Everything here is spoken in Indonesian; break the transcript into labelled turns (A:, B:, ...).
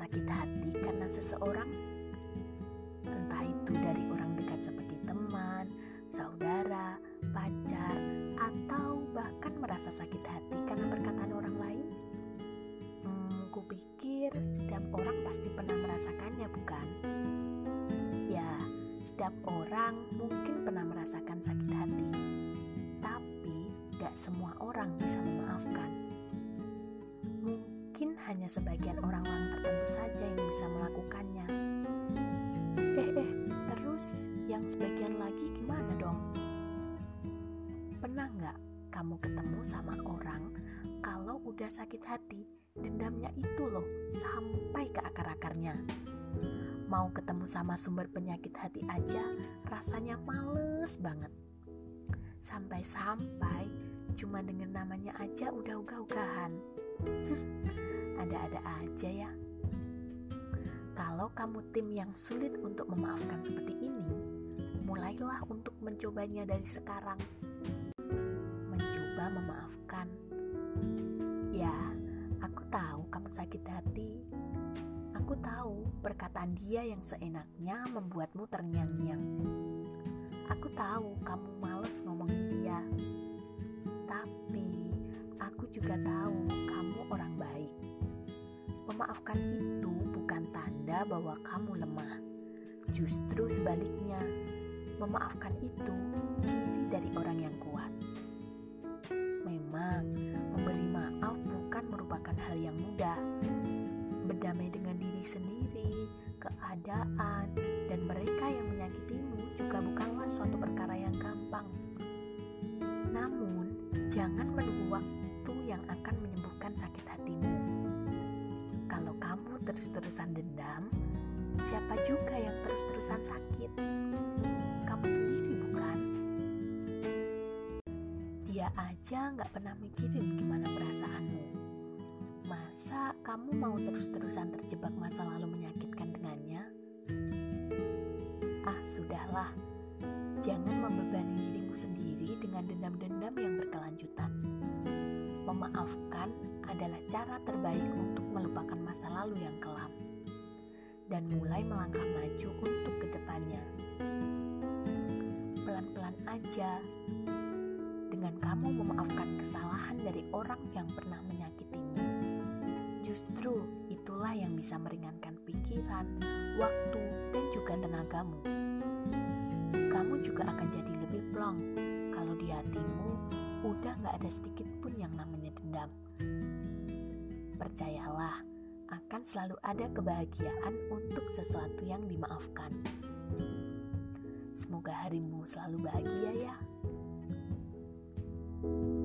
A: sakit hati karena seseorang? Entah itu dari orang dekat seperti teman, saudara, pacar, atau bahkan merasa sakit hati karena perkataan orang lain? Hmm, kupikir setiap orang pasti pernah merasakannya, bukan? Ya, setiap orang mungkin pernah merasakan sakit hati, tapi gak semua orang bisa memaafkan. Hanya sebagian orang-orang tertentu saja yang bisa melakukannya. Eh, eh, terus yang sebagian lagi gimana dong? Pernah nggak kamu ketemu sama orang kalau udah sakit hati, dendamnya itu loh sampai ke akar-akarnya. Mau ketemu sama sumber penyakit hati aja rasanya males banget. Sampai-sampai cuma dengan namanya aja udah ugah-ugahan. Ada-ada aja ya. Kalau kamu tim yang sulit untuk memaafkan seperti ini, mulailah untuk mencobanya dari sekarang. Mencoba memaafkan. Ya, aku tahu kamu sakit hati. Aku tahu perkataan dia yang seenaknya membuatmu terngiang-ngiang. Aku tahu kamu males ngomongin dia. Tapi aku juga tahu kamu orang baik. Memaafkan itu bukan tanda bahwa kamu lemah. Justru sebaliknya, memaafkan itu ciri dari orang yang kuat. Memang, memberi maaf bukan merupakan hal yang mudah. Berdamai dengan diri sendiri, keadaan, dan mereka yang menyakitimu juga bukanlah suatu perkara yang gampang. Namun, jangan menunggu waktu yang akan menyembuhkan sakit terus-terusan dendam, siapa juga yang terus-terusan sakit? Kamu sendiri bukan? Dia aja nggak pernah mikirin gimana perasaanmu. Masa kamu mau terus-terusan terjebak masa lalu menyakitkan dengannya? Ah, sudahlah. Jangan membebani dirimu sendiri dengan dendam-dendam yang berkelanjutan. Memaafkan adalah cara terbaik untuk melupakan masa lalu yang kelam dan mulai melangkah maju untuk ke depannya. Pelan-pelan aja, dengan kamu memaafkan kesalahan dari orang yang pernah menyakitimu. Justru itulah yang bisa meringankan pikiran, waktu, dan juga tenagamu. Kamu juga akan jadi lebih plong kalau di hatimu udah gak ada sedikit pun yang namanya dendam. Percayalah, akan selalu ada kebahagiaan untuk sesuatu yang dimaafkan. Semoga harimu selalu bahagia, ya. thank you